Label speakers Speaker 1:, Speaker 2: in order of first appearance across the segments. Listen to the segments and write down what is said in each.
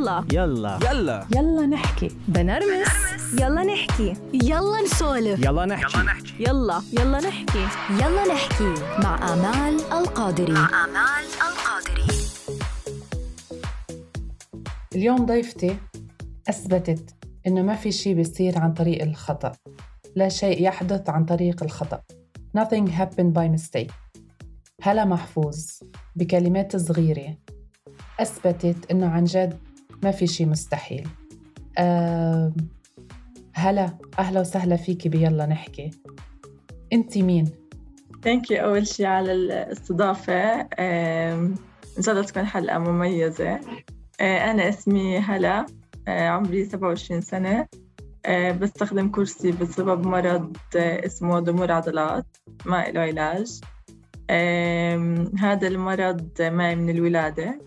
Speaker 1: يلا.
Speaker 2: يلا.
Speaker 3: يلا.
Speaker 4: يلا نحكي.
Speaker 1: بنرمس.
Speaker 5: يلا نحكي.
Speaker 6: يلا نسولف.
Speaker 2: يلا نحكي.
Speaker 1: يلا يلا. نحكي.
Speaker 6: يلا نحكي. مع آمال القادري.
Speaker 5: مع آمال القادري.
Speaker 4: اليوم ضيفتي أثبتت إنه ما في شيء بيصير عن طريق الخطأ. لا شيء يحدث عن طريق الخطأ. Nothing happened by mistake. هلا محفوظ بكلمات صغيرة. أثبتت إنه عن جد ما في شيء مستحيل. أه هلا أهلا وسهلا فيكي بيلا نحكي. أنت مين؟
Speaker 7: ثانك يو أول شيء على الاستضافة. إن شاء الله تكون حلقة مميزة. أنا اسمي هلا. عمري 27 سنة. بستخدم كرسي بسبب مرض اسمه ضمور عضلات ما له علاج. هذا المرض معي من الولادة.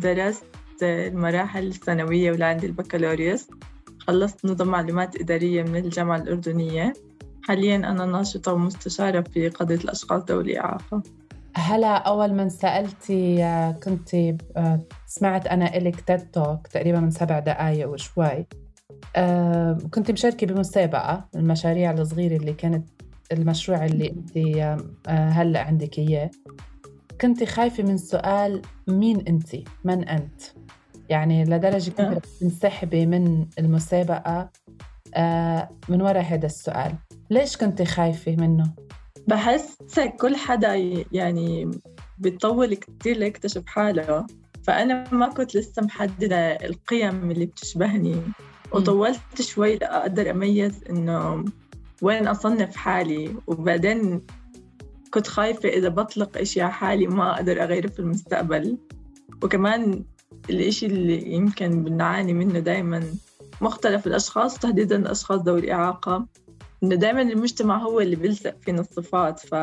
Speaker 7: درست المراحل الثانوية ولعندي البكالوريوس. خلصت نظم معلومات إدارية من الجامعة الأردنية. حاليا أنا ناشطة ومستشارة في قضية الأشخاص ذوي الإعاقة
Speaker 4: هلا أول من سألتي كنت سمعت أنا إلك تيد توك تقريبا من سبع دقايق وشوي كنت مشاركة بمسابقة المشاريع الصغيرة اللي كانت المشروع اللي أنت هلأ عندك إياه. كنت خايفة من سؤال مين أنت؟ من أنت؟ يعني لدرجة كنت تنسحبي من المسابقة. من وراء هذا السؤال ليش كنت خايفة منه؟
Speaker 7: بحس كل حدا يعني بيطول كتير ليكتشف حاله. فأنا ما كنت لسه محددة القيم اللي بتشبهني. وطولت شوي لأقدر أميز إنه وين أصنف حالي. وبعدين كنت خايفة إذا بطلق على حالي ما أقدر أغيره في المستقبل. وكمان الإشي اللي يمكن بنعاني منه دايما مختلف الأشخاص تحديدا الأشخاص ذوي الإعاقة. إنه دايما المجتمع هو اللي بيلزق فينا الصفات ف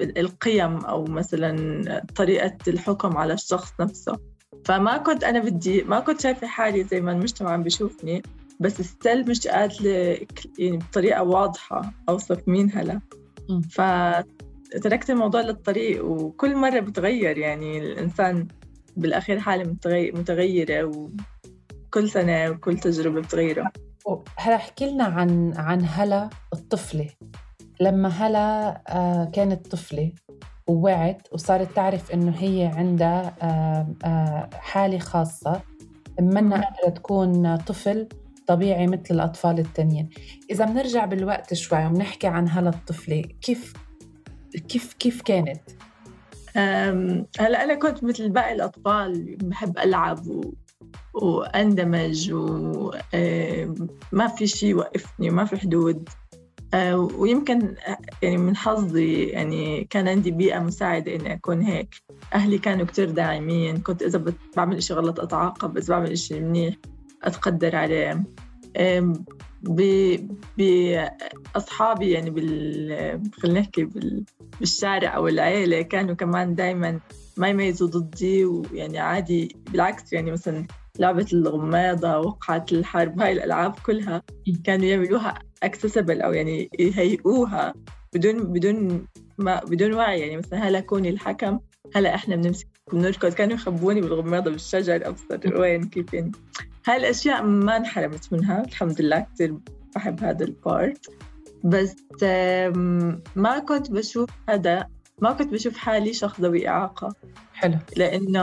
Speaker 7: القيم أو مثلا طريقة الحكم على الشخص نفسه. فما كنت أنا بدي ما كنت شايفة حالي زي ما المجتمع عم بيشوفني بس ستيل مش قادرة يعني بطريقة واضحة أوصف مين هلا. فتركت الموضوع للطريق وكل مرة بتغير يعني الإنسان بالأخير حالة متغيرة وكل سنة وكل تجربة بتغيره.
Speaker 4: هلا أحكي لنا عن عن هلا الطفلة. لما هلا كانت طفلة ووعت وصارت تعرف إنه هي عندها حالة خاصة منا قادرة تكون طفل طبيعي مثل الأطفال التانيين. إذا بنرجع بالوقت شوي وبنحكي عن هلا الطفلة كيف كيف كيف كانت؟
Speaker 7: هلا أنا كنت مثل باقي الأطفال بحب ألعب و... وأندمج وما في شيء يوقفني وما في حدود. ويمكن يعني من حظي يعني كان عندي بيئة مساعدة إني أكون هيك. أهلي كانوا كتير داعمين. كنت إذا بعمل إشي غلط أتعاقب إذا بعمل إشي منيح أتقدر عليه. بأصحابي يعني بال خلينا نحكي بال... بالشارع أو العيلة كانوا كمان دايما ما يميزوا ضدي ويعني عادي. بالعكس يعني مثلا لعبة الغماضة وقعة الحرب هاي الألعاب كلها كانوا يعملوها accessible أو يعني يهيئوها بدون بدون ما بدون وعي. يعني مثلا هلا كوني لكم هلا إحنا بنمسك بنركض. كانوا يخبوني بالغماضة بالشجر أبصر وين كيف يعني. هاي الأشياء ما انحرمت منها الحمد لله كثير بحب هذا ال part بس ما كنت بشوف هذا ما كنت بشوف حالي شخص ذوي إعاقة.
Speaker 4: حلو.
Speaker 7: لأنه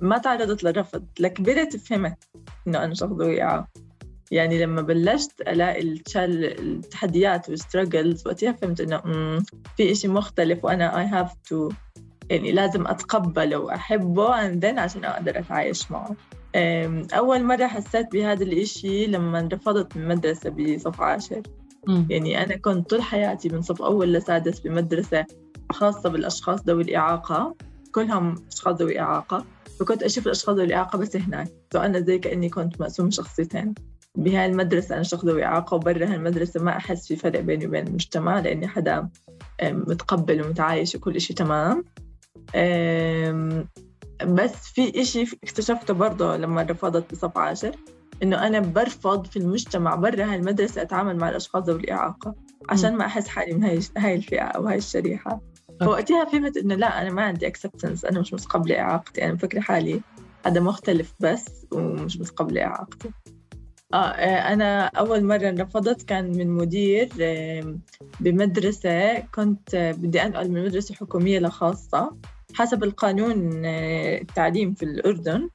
Speaker 7: ما تعرضت للرفض. لكبرت فهمت إنه أنا شخص ذوي إعاقة. يعني لما بلشت ألاقي التحديات والستراجلز وقتها فهمت إنه في إشي مختلف وأنا I have to يعني لازم أتقبله وأحبه and then عشان أقدر أتعايش معه. أول مرة حسيت بهذا الإشي لما رفضت من مدرسة بصف عاشر. يعني أنا كنت طول حياتي من صف أول لسادس بمدرسة خاصة بالأشخاص ذوي الإعاقة كلهم أشخاص ذوي إعاقة فكنت أشوف الأشخاص ذوي الإعاقة بس هناك. فأنا زي كأني كنت مقسوم شخصيتين. بهاي المدرسة أنا شخص ذوي إعاقة وبرا هالمدرسة ما أحس في فرق بيني وبين المجتمع لأني حدا متقبل ومتعايش وكل إشي تمام. بس في إشي اكتشفته برضه لما رفضت بصف عاشر إنه أنا برفض في المجتمع برا هالمدرسة أتعامل مع الأشخاص ذوي الإعاقة عشان ما أحس حالي من هاي هاي الفئة أو هاي الشريحة. فوقتها فهمت إنه لا أنا ما عندي acceptance أنا مش متقبلة إعاقتي أنا مفكرة حالي حدا مختلف بس ومش متقبلة إعاقتي. آه آه، أنا أول مرة رفضت كان من مدير بمدرسة كنت آه، بدي أنقل من مدرسة حكومية لخاصة. حسب القانون آه، التعليم في الأردن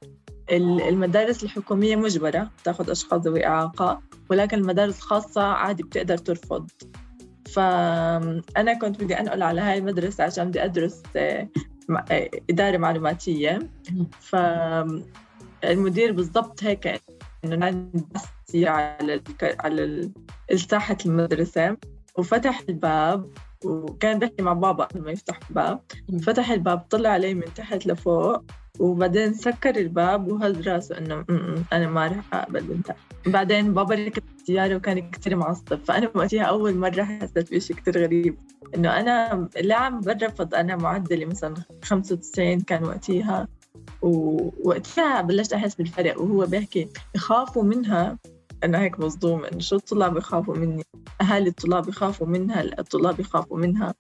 Speaker 7: ال- المدارس الحكومية مجبرة تاخذ أشخاص ذوي إعاقة ولكن المدارس الخاصة عادي بتقدر ترفض. فأنا كنت بدي أنقل على هاي المدرسة عشان بدي أدرس آه، آه، إدارة معلوماتية. فالمدير بالضبط هيك إنه على على ساحة المدرسة وفتح الباب. وكان بيحكي مع بابا قبل ما يفتح الباب. فتح الباب طلع علي من تحت لفوق وبعدين سكر الباب وهز راسه إنه "م- م، أنا ما رح أقبل تحت بعدين بابا ركب السيارة وكان كتير معصب. فأنا وقتها أول مرة حسيت بشيء كتير غريب. إنه أنا اللي عم برفض أنا معدلي مثلا 95 كان وقتها. ووقتها بلشت أحس بالفرق وهو بيحكي يخافوا منها. أنا هيك مصدومة إنه شو الطلاب يخافوا مني؟ أهالي الطلاب يخافوا منها الطلاب يخافوا منها.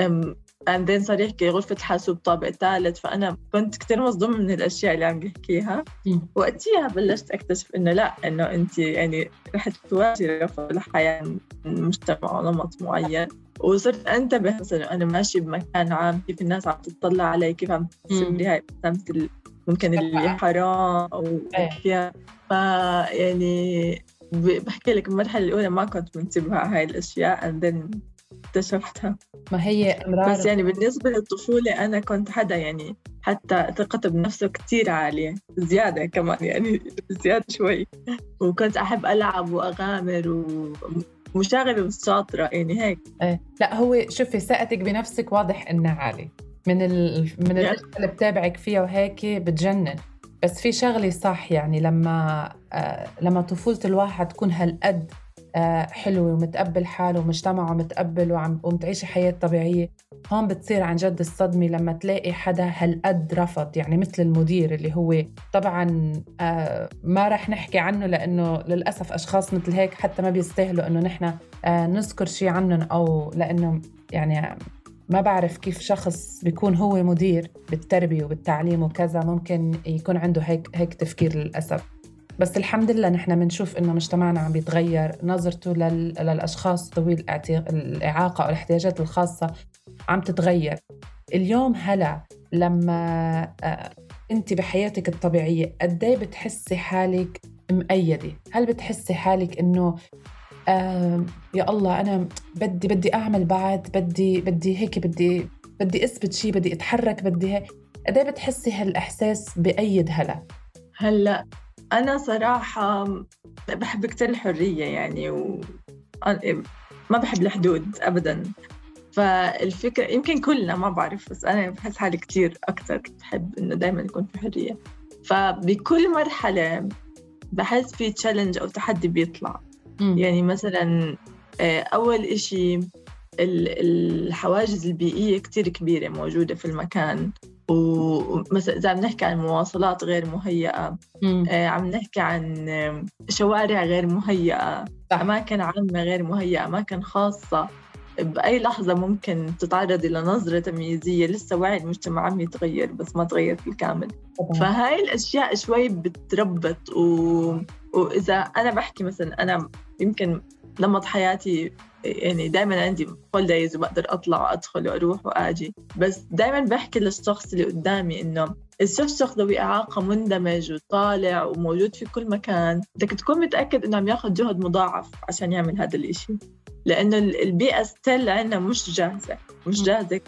Speaker 7: أم بعدين صار يحكي غرفة حاسوب طابق ثالث فأنا كنت كتير مصدومة من الأشياء اللي عم يحكيها
Speaker 4: مم.
Speaker 7: وقتها بلشت أكتشف إنه لا إنه أنت يعني رح تواجهي رفض الحياة من مجتمع ونمط معين. وصرت أنتبه مثلا أنا ماشي بمكان عام كيف الناس عم تطلع علي كيف عم ترسم لي هاي ممكن اللي حرام
Speaker 4: أو.
Speaker 7: فيها ف يعني بحكي لك المرحلة الأولى ما كنت منتبهة على هاي الأشياء and then اكتشفتها.
Speaker 4: ما هي أمرار.
Speaker 7: بس يعني بالنسبة للطفولة أنا كنت حدا يعني حتى ثقته بنفسه كتير عالية زيادة كمان يعني زيادة شوي. وكنت أحب ألعب وأغامر ومشاغبة بس شاطرة يعني هيك.
Speaker 4: إيه. لا هو شوفي ثقتك بنفسك واضح إنها عالي من ال... من اللي بتابعك فيها وهيك بتجنن. بس في شغلة صح يعني لما آه لما طفولة الواحد تكون هالقد آه حلوة ومتقبل حاله ومجتمعه متقبل وعم ومتعيش حياة طبيعية هون بتصير عن جد الصدمة لما تلاقي حدا هالقد رفض يعني مثل المدير اللي هو طبعا آه ما رح نحكي عنه لأنه للأسف أشخاص مثل هيك حتى ما بيستاهلوا إنه نحن آه نذكر شيء عنهم أو لأنه يعني ما بعرف كيف شخص بيكون هو مدير بالتربية وبالتعليم وكذا ممكن يكون عنده هيك هيك تفكير للأسف. بس الحمد لله نحن بنشوف إنه مجتمعنا عم بيتغير نظرته لل... للأشخاص ذوي الإعاقة أو الاحتياجات الخاصة عم تتغير. اليوم هلا لما آه، أنت بحياتك الطبيعية قد إيه بتحسي حالك مؤيده هل بتحسي حالك إنه يا الله أنا بدي بدي أعمل بعد بدي بدي هيك بدي بدي أثبت شيء بدي أتحرك بدي هيك قد إيه بتحسي هالإحساس بأيد هلا؟
Speaker 7: هلأ أنا صراحة بحب كتير الحرية يعني و ما بحب الحدود أبدا. فالفكرة يمكن كلنا ما بعرف بس أنا بحس حالي كتير أكتر بحب إنه دايما يكون في حرية. فبكل مرحلة بحس في تشالنج أو تحدي بيطلع. يعني مثلا آه، أول إشي ال- الحواجز البيئية كتير كبيرة موجودة في المكان ومثلا إذا عم نحكي عن مواصلات غير مهيئة
Speaker 4: مم.
Speaker 7: آه، عم نحكي عن آه، شوارع غير مهيئة
Speaker 4: صح.
Speaker 7: أماكن عامة غير مهيئة أماكن خاصة بأي لحظة ممكن تتعرضي لنظرة تمييزية لسه وعي المجتمع عم يتغير بس ما تغير بالكامل. فهاي الأشياء شوي بتربط و... وإذا أنا بحكي مثلا أنا يمكن نمط حياتي يعني دائما عندي هوليديز وبقدر أطلع وأدخل وأروح وأجي. بس دائما بحكي للشخص اللي قدامي إنه إذا شفت شخص ذوي إعاقة مندمج وطالع وموجود في كل مكان بدك تكون متأكد إنه عم ياخذ جهد مضاعف عشان يعمل هذا الإشي. لأنه ال- البيئة still عندنا مش جاهزة. مش جاهزة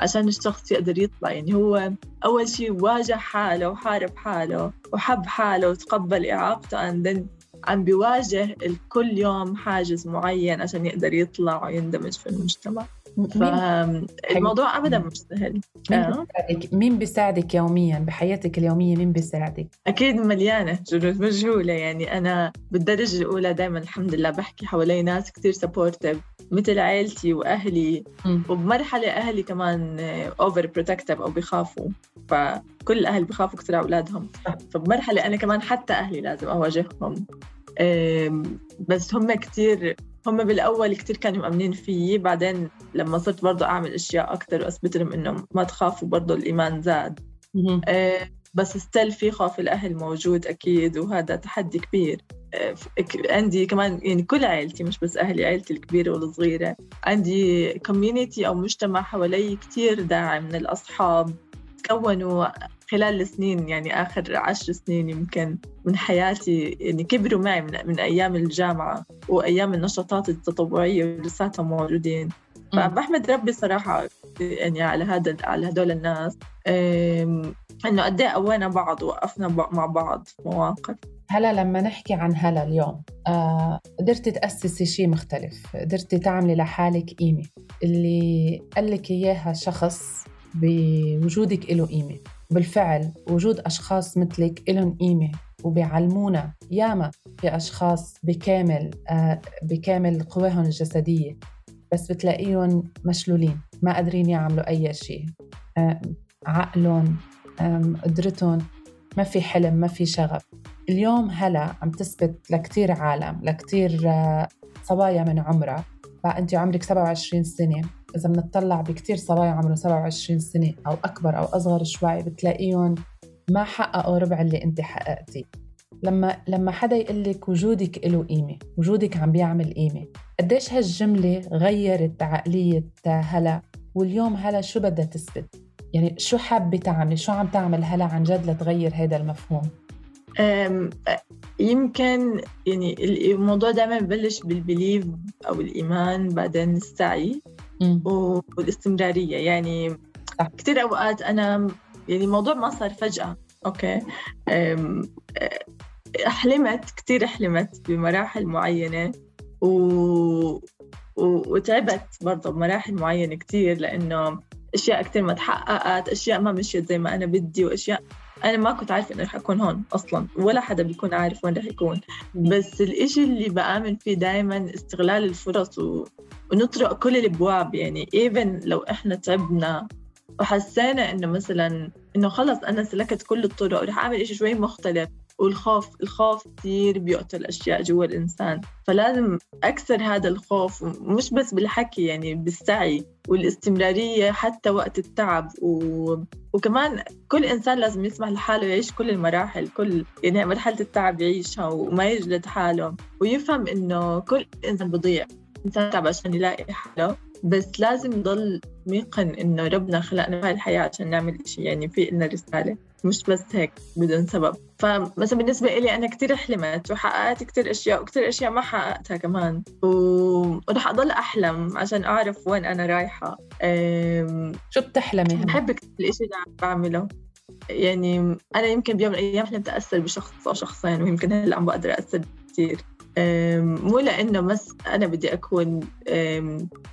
Speaker 7: عشان الشخص يقدر يطلع. يعني هو أول شيء واجه حاله وحارب حاله وحب حاله وتقبل إعاقته and عم بيواجه كل يوم حاجز معين عشان يقدر يطلع ويندمج في المجتمع. فالموضوع أبدا مش سهل
Speaker 4: مين
Speaker 7: آه.
Speaker 4: بيساعدك؟ مين بيساعدك يوميا؟ بحياتك اليومية مين بيساعدك؟
Speaker 7: أكيد مليانة جنود مجهولة. يعني أنا بالدرجة الأولى دائما الحمد لله بحكي حوالي ناس كتير supportive مثل عائلتي وأهلي.
Speaker 4: مم.
Speaker 7: وبمرحلة أهلي كمان overprotective أو بيخافوا. فكل الأهل بيخافوا كتير على أولادهم.
Speaker 4: صح.
Speaker 7: فبمرحلة أنا كمان حتى أهلي لازم أواجههم. أم، بس هم كتير هم بالأول كتير كانوا مأمنين فيي بعدين لما صرت برضو أعمل أشياء أكتر وأثبت لهم إنه ما تخافوا برضو الإيمان زاد. آه، بس still في خوف الأهل موجود أكيد وهذا تحدي كبير. آه، عندي كمان يعني كل عائلتي مش بس أهلي عائلتي الكبيرة والصغيرة. عندي كوميونيتي أو مجتمع حوالي كتير داعم من الأصحاب. تكونوا خلال السنين يعني آخر عشر سنين يمكن من حياتي يعني كبروا معي من, من أيام الجامعة وأيام النشاطات التطوعية ولساتهم موجودين. فبحمد ربي صراحة يعني على هذا على هدول الناس إنه قد إيه قوينا بعض ووقفنا مع بعض في مواقف.
Speaker 4: هلا لما نحكي عن هلا اليوم آه قدرتي تأسسي شيء مختلف. قدرتي تعملي لحالك قيمة اللي قال لك إياها شخص بوجودك له قيمة. بالفعل وجود أشخاص مثلك لهم قيمة وبيعلمونا ياما في أشخاص بكامل آه بكامل قواهم الجسدية بس بتلاقيهم مشلولين ما قادرين يعملوا أي شيء. عقلهم قدرتهم ما في حلم ما في شغف. اليوم هلا عم تثبت لكتير عالم لكتير آه، صبايا من عمرها. فأنت عمرك 27 سنة. إذا بنطلع بكتير صبايا عمرهم 27 سنة أو أكبر أو أصغر شوي بتلاقيهم ما حققوا ربع اللي أنت حققتيه. لما لما حدا يقول لك وجودك له قيمة وجودك عم بيعمل قيمة قديش هالجملة غيرت عقلية هلا؟ واليوم هلا شو بدها تثبت؟ يعني شو حابة تعملي شو عم تعمل هلا عن جد لتغير هذا المفهوم؟
Speaker 7: يمكن يعني الموضوع دائما ببلش بال belief أو الإيمان بعدين السعي. والاستمرارية. يعني كثير أوقات أنا يعني الموضوع ما صار فجأة. okay؟ حلمت كثير حلمت بمراحل معينة و... و... وتعبت برضه بمراحل معينة كثير لأنه أشياء كثير ما تحققت أشياء ما مشيت زي ما أنا بدي وأشياء أنا ما كنت عارفة إنه رح أكون هون أصلا ولا حدا بيكون عارف وين رح يكون. بس الإشي اللي بآمن فيه دائما استغلال الفرص و... ونطرق كل الأبواب. يعني إيفن لو إحنا تعبنا وحسينا إنه مثلا إنه خلص أنا سلكت كل الطرق ورح أعمل إشي شوي مختلف والخوف الخوف كثير بيقتل أشياء جوا الإنسان. فلازم أكسر هذا الخوف مش بس بالحكي يعني بالسعي والاستمرارية حتى وقت التعب. و... وكمان كل إنسان لازم يسمح لحاله يعيش كل المراحل كل يعني مرحلة التعب يعيشها وما يجلد حاله. ويفهم إنه كل إنسان بضيع إنسان تعب عشان يلاقي حاله. بس لازم يضل ميقن إنه ربنا خلقنا بهاي الحياة عشان نعمل إشي يعني في إلنا رسالة. مش بس هيك بدون سبب. فمثلا بالنسبة إلي أنا كتير حلمت وحققت كتير أشياء وكتير أشياء ما حققتها كمان. ورح أضل أحلم عشان أعرف وين أنا رايحة.
Speaker 4: شو بتحلمي؟
Speaker 7: بحب كتير الإشي اللي عم بعمله. يعني أنا يمكن بيوم من الأيام حلمت أأثر بشخص أو شخصين ويمكن هلأ عم بقدر أأثر كثير مو لأنه بس أنا بدي أكون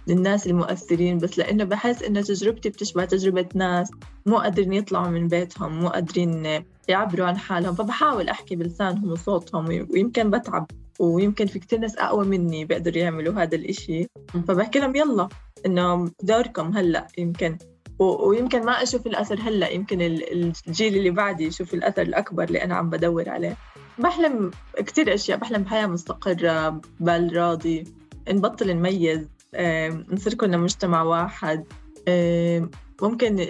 Speaker 7: من الناس المؤثرين بس لأنه بحس إنه تجربتي بتشبه تجربة ناس مو قادرين يطلعوا من بيتهم مو قادرين يعبروا عن حالهم فبحاول أحكي بلسانهم وصوتهم ويمكن بتعب ويمكن في كتير ناس أقوى مني بيقدروا يعملوا هذا الإشي. فبحكي لهم يلا إنه دوركم هلأ يمكن. ويمكن ما أشوف الأثر هلأ يمكن الجيل اللي بعدي يشوف الأثر الأكبر اللي أنا عم بدور عليه. بحلم كتير أشياء. بحلم بحياة مستقرة بال راضي نبطل نميز نصير كلنا مجتمع واحد. ممكن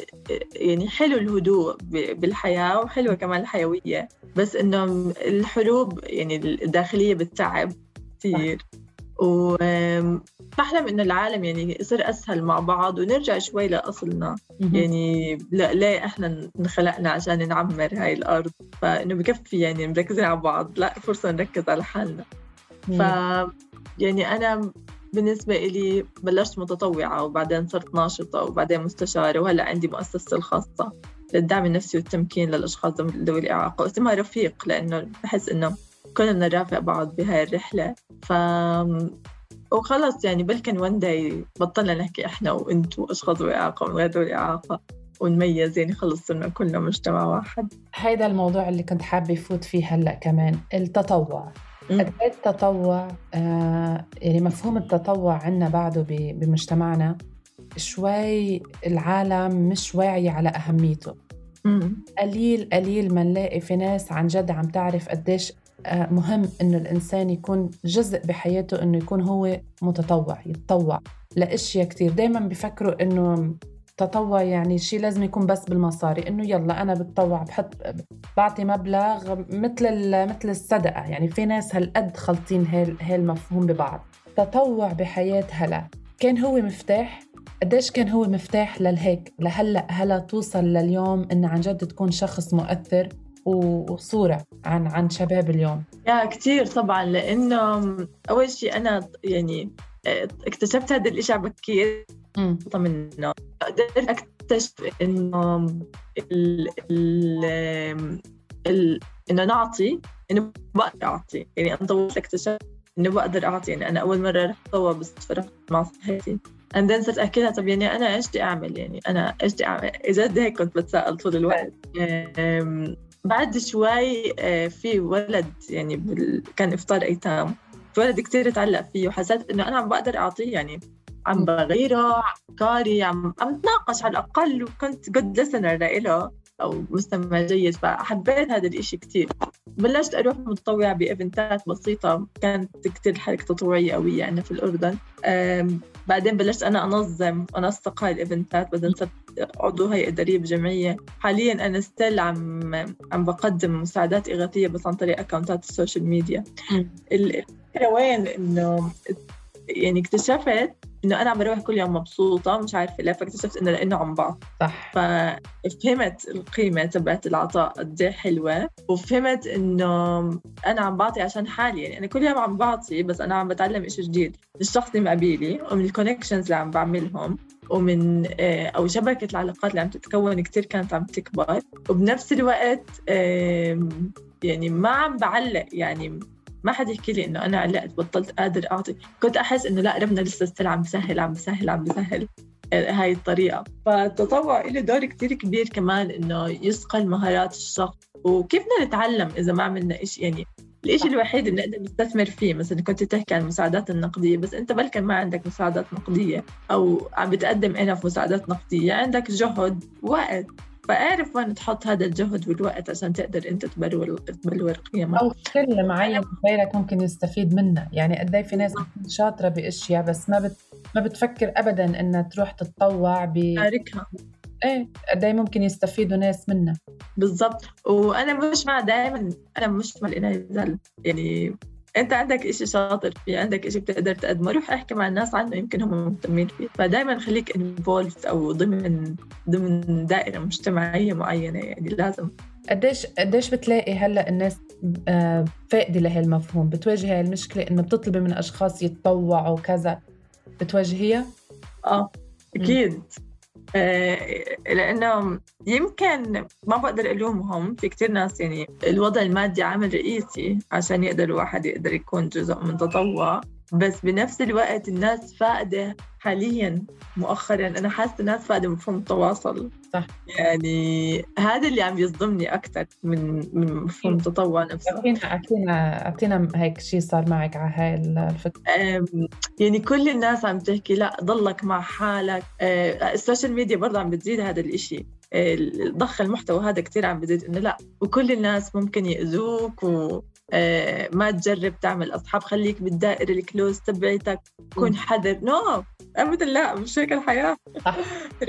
Speaker 7: يعني حلو الهدوء بالحياة وحلوة كمان الحيوية. بس إنه الحروب يعني الداخلية بتتعب كثير وبحلم إنه العالم يعني يصير أسهل مع بعض ونرجع شوي لأصلنا. يعني لا ليه إحنا انخلقنا عشان نعمر هاي الأرض؟ فإنه بكفي يعني مركزين على بعض لا فرصة نركز على حالنا. ف يعني أنا بالنسبة إلي بلشت متطوعة وبعدين صرت ناشطة وبعدين مستشارة وهلأ عندي مؤسستي الخاصة للدعم النفسي والتمكين للأشخاص ذوي الإعاقة. واسمها رفيق لأنه بحس إنه كنا نرافق بعض بهاي الرحلة. ف وخلص يعني بلكن وان داي بطلنا نحكي إحنا وإنتو أشخاص ذوي اعاقه وغير ذوي اعاقه ونميز يعني خلص صرنا كلنا مجتمع واحد.
Speaker 4: هيدا الموضوع اللي كنت حابة فوت فيه هلأ كمان التطوع. قد إيه التطوع آه يعني مفهوم التطوع عنا بعده بمجتمعنا شوي العالم مش واعية على أهميته. قليل قليل ما نلاقي في ناس عن جد عم تعرف قديش مهم إنه الإنسان يكون جزء بحياته إنه يكون هو متطوع يتطوع لأشياء كثير دائما بفكروا إنه التطوع يعني شيء لازم يكون بس بالمصاري إنه يلا أنا بتطوع بحط بعطي مبلغ مثل مثل الصدقة. يعني في ناس هالقد خلطين هال هالمفهوم ببعض. تطوع بحياة هلا. كان هو مفتاح؟ قديش كان هو مفتاح للهيك لهلأ هلا توصل لليوم ان عن جد تكون شخص مؤثر؟ و- وصورة عن عن شباب اليوم.
Speaker 7: يا كتير طبعا لأنه أول شيء أنا يعني آه، اكتشفت هذا الإشي بكير منه قدرت أكتشف إنه ال ال ال إنه نعطي إنه بقدر أعطي. يعني أنا طولت اكتشفت إنه بقدر أعطي. يعني أنا أول مرة رحت طوى بس مع صحتي and then صرت أحكي لها طب يعني أنا إيش بدي أعمل؟ يعني أنا إيش بدي أعمل؟ جد هيك كنت بتساءل طول الوقت. بعد شوي آه، في ولد يعني. كان إفطار أيتام في ولد كتير تعلق فيه وحسيت إنه أنا عم بقدر أعطيه يعني عم بغيره عم أفكاري عم عم على الأقل وكنت good listener لإله أو مستمع جيد فحبيت هذا الإشي كتير. بلشت أروح متطوعة ب eventات بسيطة. كانت كتير حركة تطوعية قوية عندنا في الأردن. أم، بعدين بلشت أنا أنظم وأنسق هاي ال eventات. بعدين صرت عضو هيئة إدارية بجمعية حاليا أنا still عم عم بقدم مساعدات إغاثية بس عن طريق accountات ال social media. ال- الفكرة وين؟ إنه يعني اكتشفت إنه أنا عم بروح كل يوم مبسوطة مش عارفة ليه فاكتشفت إنه لأنه عم بعطي
Speaker 4: صح.
Speaker 7: ففهمت القيمة تبعت العطاء قد إيه حلوة وفهمت إنه أنا عم بعطي عشان حالي. يعني أنا كل يوم عم بعطي بس أنا عم بتعلم إشي جديد. من الشخص اللي مقابلي ومن ال connections اللي عم بعملهم ومن آه، أو شبكة العلاقات اللي عم تتكون كتير كانت عم تكبر. وبنفس الوقت يعني ما عم بعلق يعني ما حد يحكي لي إنه أنا علقت بطلت قادر أعطي. كنت أحس إنه لا ربنا لسه ستيل عم بسهل عم بسهل عم بسهل آه، هاي الطريقة. فالتطوع له دور كتير كبير كمان إنه يصقل مهارات الشخص. وكيف بدنا نتعلم إذا ما عملنا إشي؟ يعني الإشي الوحيد اللي نقدر نستثمر فيه. مثلا كنت تحكي عن المساعدات النقدية بس أنت بلكن ما عندك مساعدات نقدية. أو عم بتقدم أنا في مساعدات نقدية. عندك جهد وقت. فاعرف وين تحط هذا الجهد والوقت عشان تقدر انت تبلور تبلور قيمك
Speaker 4: أو كل معين غيرك ممكن يستفيد منها يعني قد إيه في ناس شاطرة بأشياء بس ما بت ما بتفكر ابدا إنها تروح تتطوع ب
Speaker 7: شاركها
Speaker 4: إيه قد إيه ممكن يستفيدوا ناس منها.
Speaker 7: بالضبط. وأنا مش مع دائما أنا مش مع الإنعزال. يعني انت عندك إشي شاطر فيه عندك إشي بتقدر تقدمه. روح احكي مع الناس عنه يمكن هم مهتمين فيه. فدائما خليك انفولد أو ضمن ضمن دائرة مجتمعية معينة يعني لازم.
Speaker 4: قديش قديش بتلاقي هلأ الناس آه، فاقدة لهالمفهوم؟ بتواجه هاي المشكلة إنه بتطلبي من أشخاص يتطوعوا كذا بتواجهيها؟
Speaker 7: آه أكيد. آه، لأنه يمكن ما بقدر ألومهم. في كتير ناس يعني الوضع المادي عامل رئيسي عشان يقدر الواحد يقدر يكون جزء من تطوع. بس بنفس الوقت الناس فاقدة حاليا مؤخرا. أنا حاسة الناس فاقدة مفهوم التواصل.
Speaker 4: صح.
Speaker 7: يعني هذا اللي عم يصدمني أكثر من من مفهوم التطوع نفسه.
Speaker 4: أعطينا أعطينا أعطينا هيك شيء صار معك على هاي الفكرة.
Speaker 7: أم، يعني كل الناس عم تحكي لا ضلك مع حالك. أه، ال social media برضه عم بتزيد هذا الإشي. أه، ضخ المحتوى هذا كتير عم بزيد إنه لا وكل الناس ممكن يأذوك و ما تجرب تعمل أصحاب خليك بالدائرة ال close تبعتك كن حذر. no أبدا لا مش هيك الحياة.
Speaker 4: صح.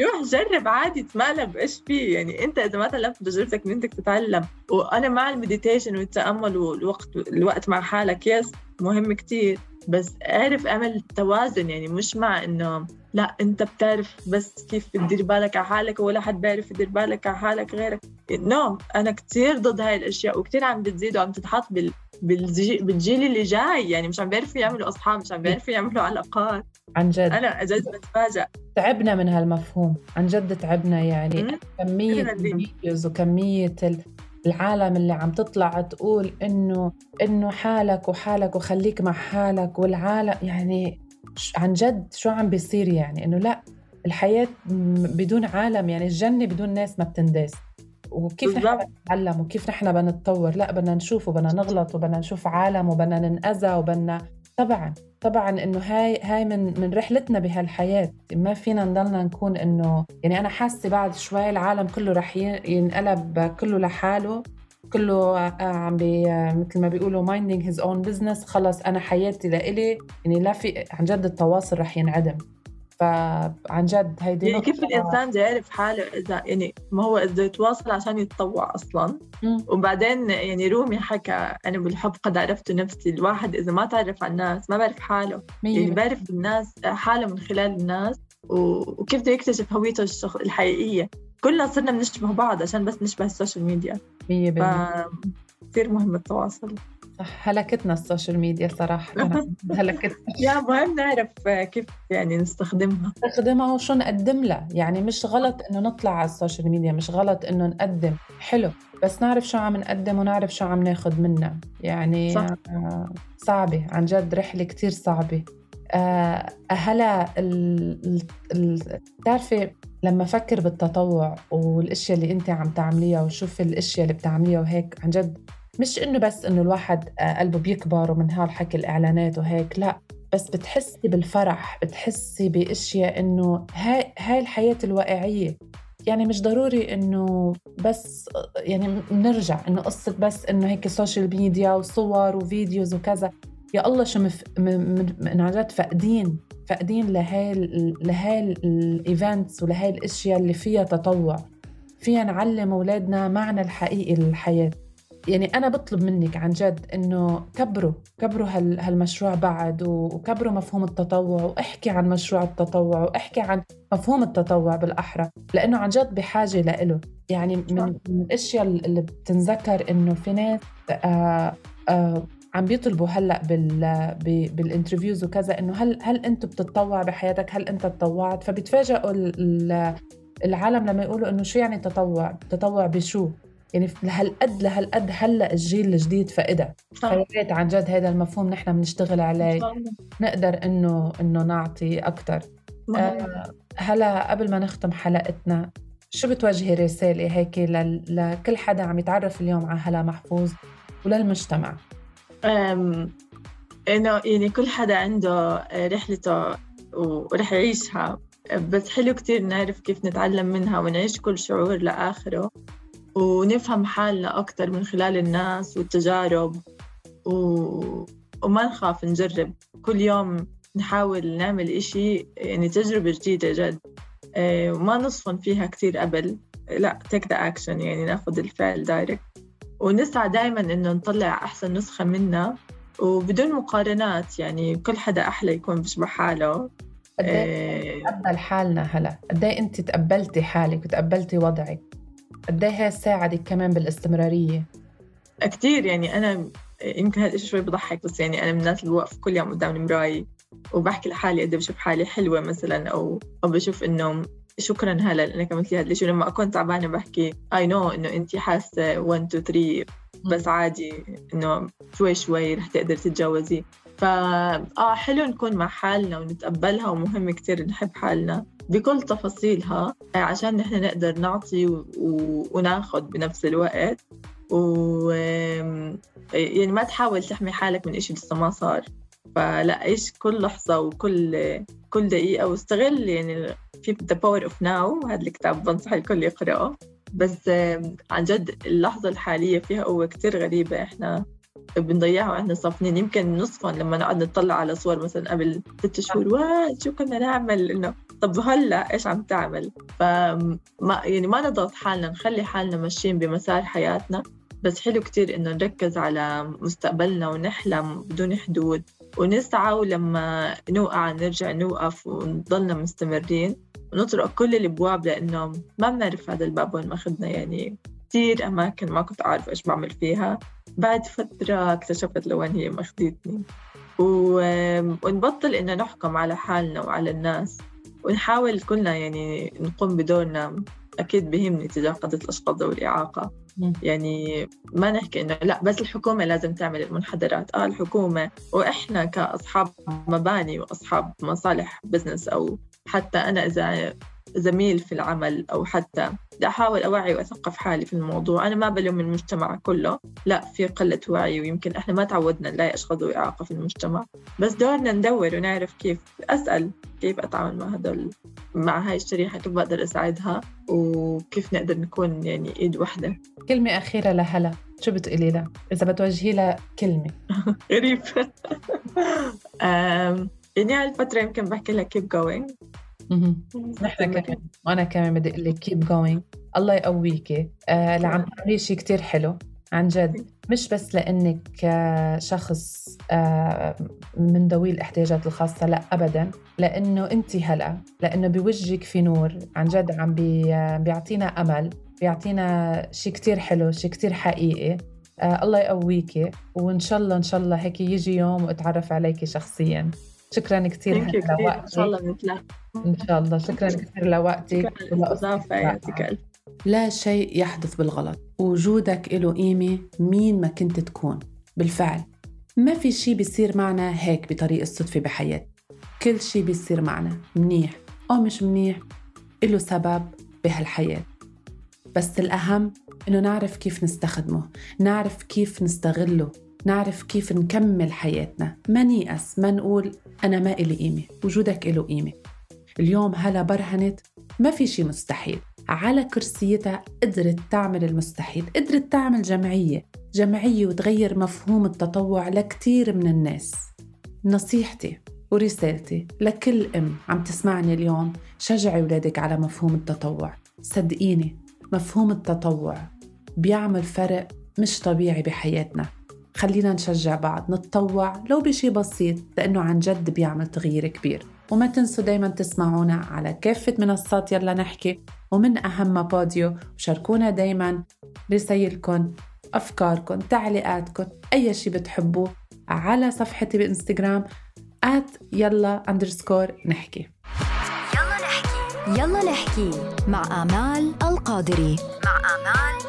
Speaker 7: روح جرب عادي تمقلب إيش في. يعني أنت إذا ما تلفت تجربتك من انك تتعلم. وأنا مع ال meditation والتأمل والوقت الوقت مع حالك yes مهم كتير. بس اعرف أعمل توازن يعني مش مع إنه لا أنت بتعرف بس كيف تدير بالك على حالك ولا حد بيعرف يدير بالك على حالك غيرك. no أنا كتير ضد هاي الأشياء وكتير عم بتزيد وعم تتحط بال بالجي- بالجيل اللي جاي. يعني مش عم بيعرفوا يعملوا أصحاب مش عم بيعرفوا يعملوا علاقات.
Speaker 4: عن جد.
Speaker 7: أنا جد بتفاجئ
Speaker 4: تعبنا من هالمفهوم. عن جد تعبنا يعني. كمية.
Speaker 7: ال
Speaker 4: videos وكمية ال- العالم اللي عم تطلع تقول إنه إنه حالك وحالك وخليك مع حالك والعالم يعني عن جد شو عم بيصير يعني؟ إنه لا الحياة م- بدون عالم يعني الجنة بدون ناس ما بتنداس. وكيف نحن. نتعلم؟ وكيف نحن بنتطور لا بدنا نشوف وبدنا نغلط وبدنا نشوف عالم وبدنا ننأذى وبدنا طبعا طبعا إنه هاي هاي من من رحلتنا بهالحياة. ما فينا نضلنا نكون إنه يعني أنا حاسة بعد شوي العالم كله رح ينقلب كله لحاله كله آه، عم بي مثل ما بيقولوا minding his own business خلص أنا حياتي لإلي يعني لا في عن جد التواصل رح ينعدم. فعن جد هيدي
Speaker 7: يعني كيف الإنسان بده يعرف حاله إذا يعني ما هو إذا يتواصل عشان يتطوع أصلا؟
Speaker 4: مم.
Speaker 7: وبعدين يعني رومي حكى أنا بالحب قد عرفت نفسي الواحد إذا ما تعرف على الناس ما بعرف حاله. يعني
Speaker 4: مية
Speaker 7: بعرف الناس حاله من خلال الناس وكيف بده يكتشف هويته الشخص الحقيقية. كلنا صرنا بنشبه بعض عشان بس نشبه ال social media.
Speaker 4: مية
Speaker 7: ف
Speaker 4: بالمية
Speaker 7: كثير مهم التواصل.
Speaker 4: هلكتنا ال social media صراحة. هلكتنا.
Speaker 7: يا مهم نعرف كيف يعني نستخدمها.
Speaker 4: نستخدمها وشو نقدم لها. يعني مش غلط إنه نطلع على ال social media مش غلط إنه نقدم. حلو. بس نعرف شو عم نقدم ونعرف شو عم ناخد منها. يعني
Speaker 7: صح.
Speaker 4: آه صعبة. عن جد رحلة كتير صعبة. آه هلا بتعرفي لما أفكر بالتطوع والأشياء اللي أنت عم تعمليها وشوف الأشياء اللي بتعمليها وهيك عن جد مش إنه بس إنه الواحد آه قلبه بيكبر ومن هالحكي الإعلانات وهيك لا بس بتحسي بالفرح بتحسي بأشياء إنه هاي هاي الحياة الواقعية. يعني مش ضروري إنه بس يعني بنرجع إنه قصة بس إنه هيك social media وصور و videos وكذا. يا الله شو مف... م... م... عن جد فاقدين فاقدين لهاي ال- ال events ولهاي الأشياء اللي فيها تطوع. فيها نعلم أولادنا معنى الحقيقي للحياة. يعني أنا بطلب منك عن جد إنه كبروا كبروا هال هالمشروع بعد وكبروا مفهوم التطوع وإحكي عن مشروع التطوع وإحكي عن مفهوم التطوع بالأحرى لأنه عن جد بحاجة لإله. يعني من, من الأشياء اللي بتنذكر إنه في ناس آه آه عم بيطلبوا هلأ بال بالانترفيوز وكذا إنه هل هل انت بتتطوع بحياتك؟ هل أنت تطوعت؟ فبيتفاجئوا ال- ال- العالم لما يقولوا إنه شو يعني تطوع؟ تطوع بشو؟ يعني لهالقد لهالقد هلأ الجيل الجديد فقدها. فيا ريت عن جد هذا المفهوم نحن بنشتغل عليه. نقدر انه إنه نعطي أكثر
Speaker 7: مهم.
Speaker 4: هلأ قبل ما نختم حلقتنا شو بتوجهي رسالة هيك لل- لكل حدا عم يتعرف اليوم على هلا محفوظ وللمجتمع
Speaker 7: إنه يعني كل حدا عنده رحلته ورح يعيشها بس حلو كتير نعرف كيف نتعلم منها ونعيش كل شعور لآخره ونفهم حالنا أكتر من خلال الناس والتجارب. و... وما نخاف نجرب. كل يوم نحاول نعمل إشي يعني تجربة جديدة جد. آه، وما نصفن فيها كتير قبل لا take the action يعني ناخد الفعل دايركت ونسعى دائما إنه نطلع أحسن نسخة منا وبدون مقارنات يعني كل حدا أحلى يكون بيشبه حاله.
Speaker 4: قد إيه
Speaker 7: آه،
Speaker 4: نتقبل حالنا هلا؟ قد إيه أنت تقبلتي حالك وتقبلتي وضعك؟ قد إيه ساعدك كمان بالاستمرارية؟
Speaker 7: كتير يعني أنا يمكن هذا الشيء شوي بضحك بس يعني أنا من الناس اللي بوقف كل يوم قدام المراية وبحكي لحالي قد بشوف حالي حلوة مثلا أو أو بشوف إنه شكرا هلأ لأنك عملتي هذا الشيء لما أكون تعبانة بحكي I know إنه أنت حاسة 1 2 3 بس عادي إنه شوي شوي رح تقدر تتجاوزي. فا آه حلو نكون مع حالنا ونتقبلها ومهم كتير نحب حالنا. بكل تفاصيلها آه، عشان نحن نقدر نعطي و... و... وناخد بنفس الوقت. و يعني ما تحاول تحمي حالك من إشي لسه ما صار. فلا عيش كل لحظة وكل كل دقيقة واستغل يعني في The Power of Now. هذا الكتاب بنصح الكل يقرأه. بس عن جد اللحظة الحالية فيها قوة كتير غريبة. إحنا بنضيعها وإحنا صافنين. يمكن نصفا لما نقعد نطلع على صور مثلا قبل ست شهور. واه شو كنا نعمل؟ إنه طب هلأ إيش عم تعمل؟ فما يعني ما نضغط حالنا نخلي حالنا ماشيين بمسار حياتنا. بس حلو كتير إنه نركز على مستقبلنا ونحلم بدون حدود. ونسعى ولما نوقع نرجع نوقف ونضلنا مستمرين. ونطرق كل الابواب لإنه ما بنعرف هذا الباب وين ماخذنا يعني كثير أماكن ما كنت عارفه إيش بعمل فيها. بعد فترة اكتشفت لوين هي ماخذتني و- ونبطل إنه نحكم على حالنا وعلى الناس. ونحاول كلنا يعني نقوم بدورنا. أكيد بهمني تجاه قضية الأشخاص ذوي الإعاقة. يعني ما نحكي إنه لا بس الحكومة لازم تعمل المنحدرات. آه الحكومة وإحنا كأصحاب مباني وأصحاب مصالح بزنس أو حتى أنا إذا زميل في العمل أو حتى أحاول أوعي وأثقف حالي في الموضوع. أنا ما بلوم المجتمع كله. لا في قلة وعي ويمكن إحنا ما تعودنا نلاقي أشخاص ذوي إعاقة في المجتمع. بس دورنا ندور ونعرف كيف أسأل كيف أتعامل مع هدول مع هاي الشريحة كيف بقدر أساعدها وكيف نقدر نكون يعني إيد واحدة
Speaker 4: كلمة أخيرة لهلا. شو بتقولي لها؟ إذا بتوجهي لها كلمة.
Speaker 7: غريب. يعني هالفترة يمكن بحكي لها keep going. نحن كمان وأنا كمان بدي أقول لك keep going الله يقويكي. آه اللي عم تعملي شيء كثير حلو عن جد. مش بس لأنك آه شخص آه من ذوي الإحتياجات الخاصة لا ابدا. لأنه انت هلأ لأنه بوجهك في نور عن جد عم بي آه، بيعطينا أمل بيعطينا شيء كثير حلو شيء كثير حقيقي. آه الله يقويكي. وإن شاء الله إن شاء الله هيك يجي يوم وأتعرف عليكي شخصيا. شكرا كثير
Speaker 8: thank you كثير إن
Speaker 7: لوقتك
Speaker 8: شاء الله نتلاقى
Speaker 7: إن شاء الله. شكرا كثير لوقتك.
Speaker 8: يعطيك الف
Speaker 4: لا شيء يحدث بالغلط. وجودك له قيمة مين ما كنت تكون. بالفعل. ما في شيء بيصير معنا هيك بطريق الصدفة بحياتنا كل شيء بيصير معنا منيح. أو مش منيح. له سبب بهالحياة. بس الأهم إنه نعرف كيف نستخدمه. نعرف كيف نستغله. نعرف كيف نكمل حياتنا. ما نيأس ما نقول أنا ما إلي قيمة. وجودك له قيمة. اليوم هلا برهنت. ما في شيء مستحيل. على كرسيتها قدرت تعمل المستحيل. قدرت تعمل جمعية. جمعية وتغير مفهوم التطوع لكتير من الناس. نصيحتي ورسالتي لكل أم عم تسمعني اليوم شجعي ولادك على مفهوم التطوع. صدقيني مفهوم التطوع بيعمل فرق مش طبيعي بحياتنا. خلينا نشجع بعض نتطوع لو بشي بسيط لأنه عن جد بيعمل تغيير كبير. وما تنسوا دايما تسمعونا على كافة منصات يلا نحكي. ومن أهم بوديو وشاركونا دايما رسايلكم أفكاركم تعليقاتكم أي شي بتحبوه على صفحتي بإنستغرام at يلا underscore نحكي.
Speaker 9: يلا نحكي.
Speaker 6: يلا نحكي مع آمال القادري.
Speaker 9: مع آمال